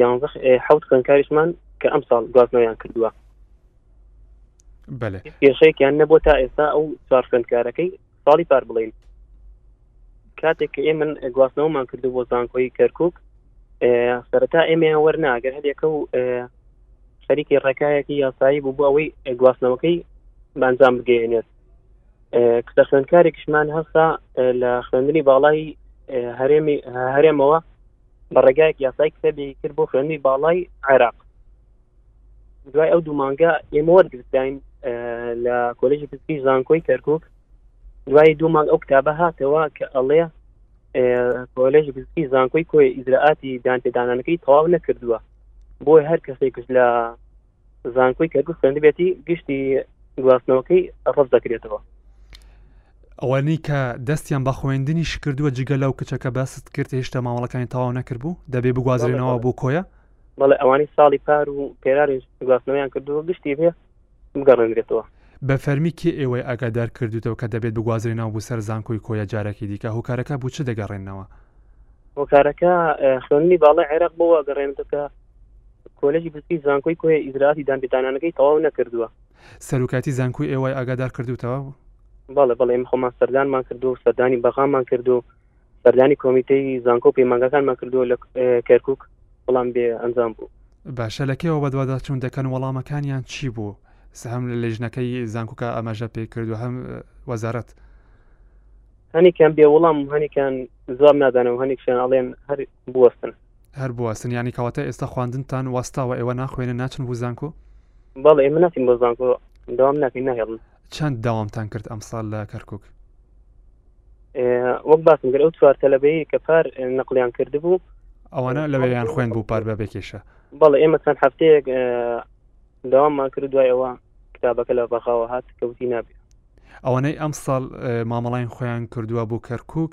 یانزە حوت خوێنکاریشمان کە ئەم ساڵ گواستنەوەیان کردووە بەێ پێشێکیان نەبوو تا ئێستا ئەو چوار خوێندکارەکەی ساڵی پار بڵین کاتێک کە ئێمن گواستنەوەمان کردو بۆ زانکۆی کەرکک سەرەتا ئێمەیان وەرناگەر هەلێکە و خەریکی ڕێکایەکی یاسایی بوو بۆ ئەوەی گواستنەوەکەی بانجام بگەێنێت کتە خوێندکارێکشمان هەستا لە خوێندنی باڵای هەرێمی هەرێمەوە بە ڕێگایەک یاسای کتێبی کرد بۆ خوێنی باڵای عێراق دوای ئەو دوو مانگە ئێمە وەرگرتین لە کۆلژی پزیشکی زانکۆی کەرکک دوای دوو مانگ ئەو کتابە هاتەوە کە ئەڵێ کۆلژ گزکی زانکۆی کۆی ئیزراعاتی دانپێدانانەکەی تەواو نەکردووە بۆی هەر کەسێکش لە زانکۆی کەرکک خوێندبێتی گشتی گواستنەوەکەی ڕەف دەکرێتەوە ئەوەنی کە دەستیان بە خوێندنیش کردووە جگە لەو کچەکە بەست کرد هێشتا مامەڵەکانی تەواو نەکردبوو دەبێ بگوازرێنەوە بۆ کۆیە بەڵێ ئەوانی ساڵی پار و پێرارش گواستنەوەیان کردووە گشتی بێ بگەڕێنرێتەوە بە فەرمی کێ ئێوەی ئاگادار کردوتەوە کە دەبێت بگوازرێنەوە بۆ سەر زانکۆی کۆیە جارەکی دیکە هۆکارەکە بوو چ دەگەڕێنەوە هۆکارەکە خوێنی باڵی عێراق بۆ گەڕێنەکە کۆلێژی پزیشکی زانکۆی کۆیە ئیجرئاتی دانپێدانانەکەی تەواو نەکردووە. سەرۆکایەتی زانکۆی ئێوەی ئاگادار کردووتەوە؟ بەڵێ بەڵێ، ئێمە خۆمان سەردانمان کردووە و سەردانی بەغامان کرد و سەردانی کۆمیتەی زانکۆ و پەیمانگاکانمان کردووە لە کەرکووک، بەڵام بێ ئەنجام بوو. باشە لە کێوە بەدواداچوون دەکەن؟ وەڵامەکانیان چی بوو؟ هەم لیژنەکەی زانکۆکە ئاماژە پێی کرد و هەم وەزارەت. هەنێکیان بێ وەڵام و هەنێکیان جواب نادەنەوە و هەنێکشیان ئەڵێن هەر بوەستن. هەر بوەستن یانی کەواتە ئێستا خواندنتان وەستاوە ئێوە ناخوێنن ناچن بو زانکۆ؟ بەڵێ ئێمە ناچین بۆ زانکۆ داوام ناکەین ناهێڵن چەند داوامتان کرد ئەمساڵ لە کەرکک وەک باسم گەر ئەو چوار تەلەبەیە کە پار نەقلیان کردبوو ئەوانە لەوەیان خوێن بوو پار بە بێکێشە بەڵێ ئێمە چەند هەفتەیەک داواممان کرد دوای ئەوە کتابەکە لە بەغاوە هات کەوتی نابێت ئەوانەی ئەم ساڵ مامەڵین خۆیان کردووە بۆ کەرکک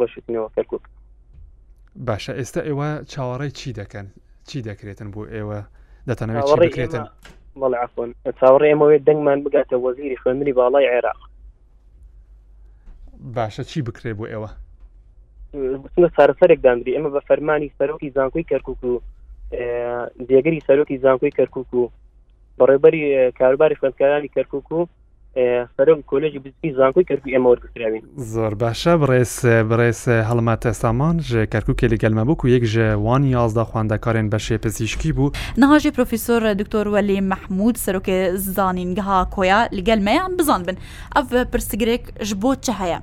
ڕشتنەوە کەرکک باشە ئێستا ئێوە چاوەڕێی چی دەکەن چی دەکرێتن بۆ ئێوە دەتەنەوە چی بکرێتن بەڵێ عفۆن چاوەڕێ ئێمەوێ دەنگمان بگاتە وەزیری خوێنری باڵای عێراق باشە چی بکرێ بۆ ئێوە بچنە سارەسەرێک دامری ئێمە بە فەرمانی سەرۆکی زانکۆی کەرکک و جێگەری سەرۆکی زانکۆی کەرکک و بەڕێبەری کاروباری خوێندکارانی کەرکک و سەرۆک کۆلێژی بزنسی زانکۆی کەرکووک ئێمە وەرگرتراوین زۆر باشە بڕێز بڕێز هەڵمەتە سامان ژێ کەرکووکێ لەگەلمە بووک و یەک ژە وان یازدە خواندەکارێن بەشێ پزیشکی بوو نهاژێ پرۆفیسۆر دکتۆر وەلی مەحموود سەرۆکێ زانینگەها کۆیە لەگەلمەیە بزانبن ئەڤ پرسگرێک ژ بۆ چ هەیە؟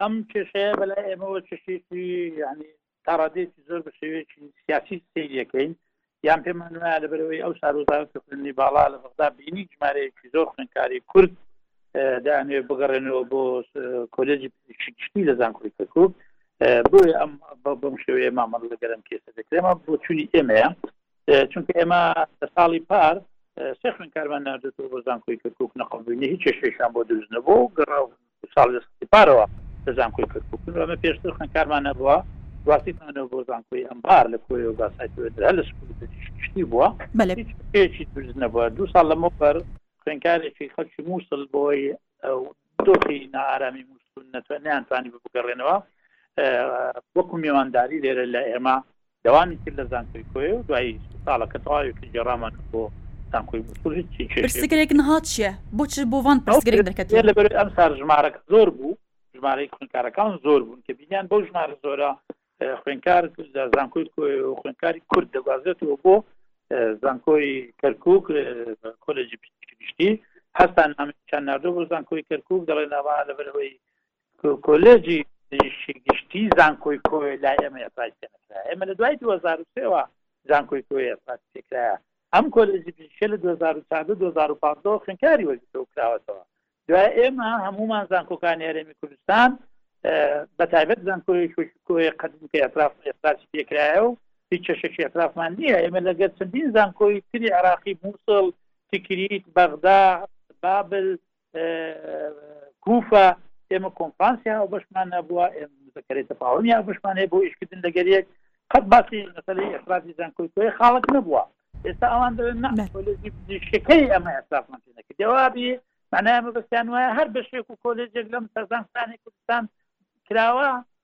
ئەم کێشەیە بەلای ئێمەوە کێشێکی یعنی تاڕادێکی زۆر بە شێوەیەکی سیاسی سریەکەین یان پێمان وایە لەبەرەوەی ئەو ساروزار خوێنی باڵا لە بەغدا بینی ژمارەیەکی زۆر خوێنکاری کورد دانێ بگەڕێنەوە بۆ کۆلێجی پزیشکی لە زانکۆی کەکوب بۆیە ئەم بەم شێوەیە مامەڵ لە گەرم کێسە دەکرێمە بۆ چووی ئێمەیە چونکە ئێمە لە ساڵی پار سێ خوێنکارمان نردێتەوە بۆ زانکۆی کەکوک نەقڵبووینە هیچ شێشان بۆ دروست نەبوو گەڕاو ساڵی لە سەدەی پارەوە لە زانکۆی کەرکوک بوون و ئەمە پێشتر خوێندکارمان نەبووە دواتیمانەوە بۆ زانکۆی ئەمبار لە کۆیە و باسای پەوێندر هەر لە سکولی پزیشکی گشتی بووە هیچ بەشێکی دروست نەبووە دوو ساڵ لەمەوبەر خوێندکارێکی خەڵکی مووسڵ بۆی ئەو دۆخی نائارامی مووسڵ نەتوانیان توانی بگەڕێنەوە وەکو میوانداری لێرە لە ئێمە دەوامی کرد لە زانکۆی کۆیە و دوای ساڵەکە تەواوی کرد گێڕامان بۆ زانکۆی موسڵ هیچ چی کێشەی پرسە گرێگ نهات چیە بۆ چ بۆ ڤان پرس گرێگ دەرکەتیە؟ لەبەرەی ئەم سار ژمارەکە زۆر بوو ژمارەی خوێنکارەکان زۆر بوون کە بینیان بەو ژمارە زۆرە خوێنکار لە زانکۆی کۆی و خوێنکاری کورد دەگوازێتەوە بۆ زانکۆی کەرکک کۆلێجی پشتی هەستان ئەمریکان نردۆ بۆ زانکۆی کەرکک دەڵێ ناوا لەبەرەوەی کۆلێجی پزیشکی گشتی زانکۆی کۆێ لای ئێمە ئەپای پێنەکرا ئێمە لە دوای 2023ەوە زانکۆی کۆێ ئەپات پێکرایە ئەم کۆلێجی پزیشکە لە 2014 2015 خوێنکاری وەرگتەوە کراوەتەوە دوای ئێمە هەمومان زانکۆکانی هەرێمی کوردستان بە تایبەت زانکۆی کۆێ قەدم کە ئەطراف ئێستاسی پێکرایە و هیچ چەشەکی ئەطرافمان نییە ئێمە لەگەر چەندین زانکۆی تری عراقی مووسڵ تکریت بەغدا بابل کوفە ئێمە کۆنفرانسیا و بەشمان نەبووە ئێمەکەێتە پاوەم یا بەشمان هەیە بۆ ئیشکردن لەگەر یەک قەت باسی مەسەی ئەفرادی زانکۆی تۆی خاڵک نەبووە ئێستا ئەوان دەڵێن نەشەکەی ئەمە ئەسافمان پێەکە جوابی معنای مەبەستیان وایە هەر بەشێک و کۆلێجێک لەم سەزانستانی کوردستان کراوە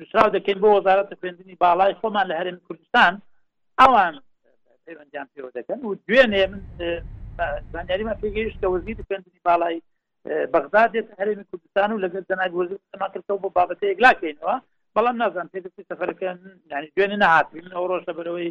نووسراو دەکەین بۆ وەزارەتە خوێندنی باڵای خۆمان لە هەرێمی کوردستان ئەوان پەیوەندیان پێوە دەکەن و دوێنێ من زانیاریمان پێگەیشت کە وەزیری خوێندنی باڵای بەغدا دێت هەرێمی کوردستان و لەگەر جەناج وەزیر قسەمان کردەوە بۆ بابەتە یەکلاکەینەوە بەڵام نازان پێدەستی سەفەرەکە دوێنێ نهاتین ئەو ڕۆژ لە بەرەوەی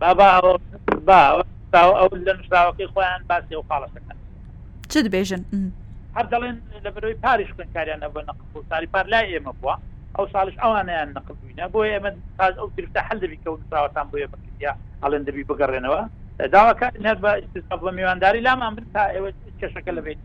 با با ئەوە با ئەوە نووسراوە ئەو لە نووسراوەکەی خۆیان باسی ئەو خاڵەش دەکات. چ دبێژن م. هەر دەڵێن لەبەرەوەی پاریش خوێندکاریان نەبووە نەقڵ بوو سالی پار لای ئێمە بووە ئەو ساڵیش ئەوانەیان نەقڵ بووینە بۆیە ئێمە تا ئەو گرفتە حەل دەبی کە نووسراوەتان بۆ ئێمە کردیە ئەڵێن دەبی بگەڕێنەوە داواکارین هەر بە ئیستیزاف بە میوانداری لامان بن تا ئێوە کێشەکە لە بەینی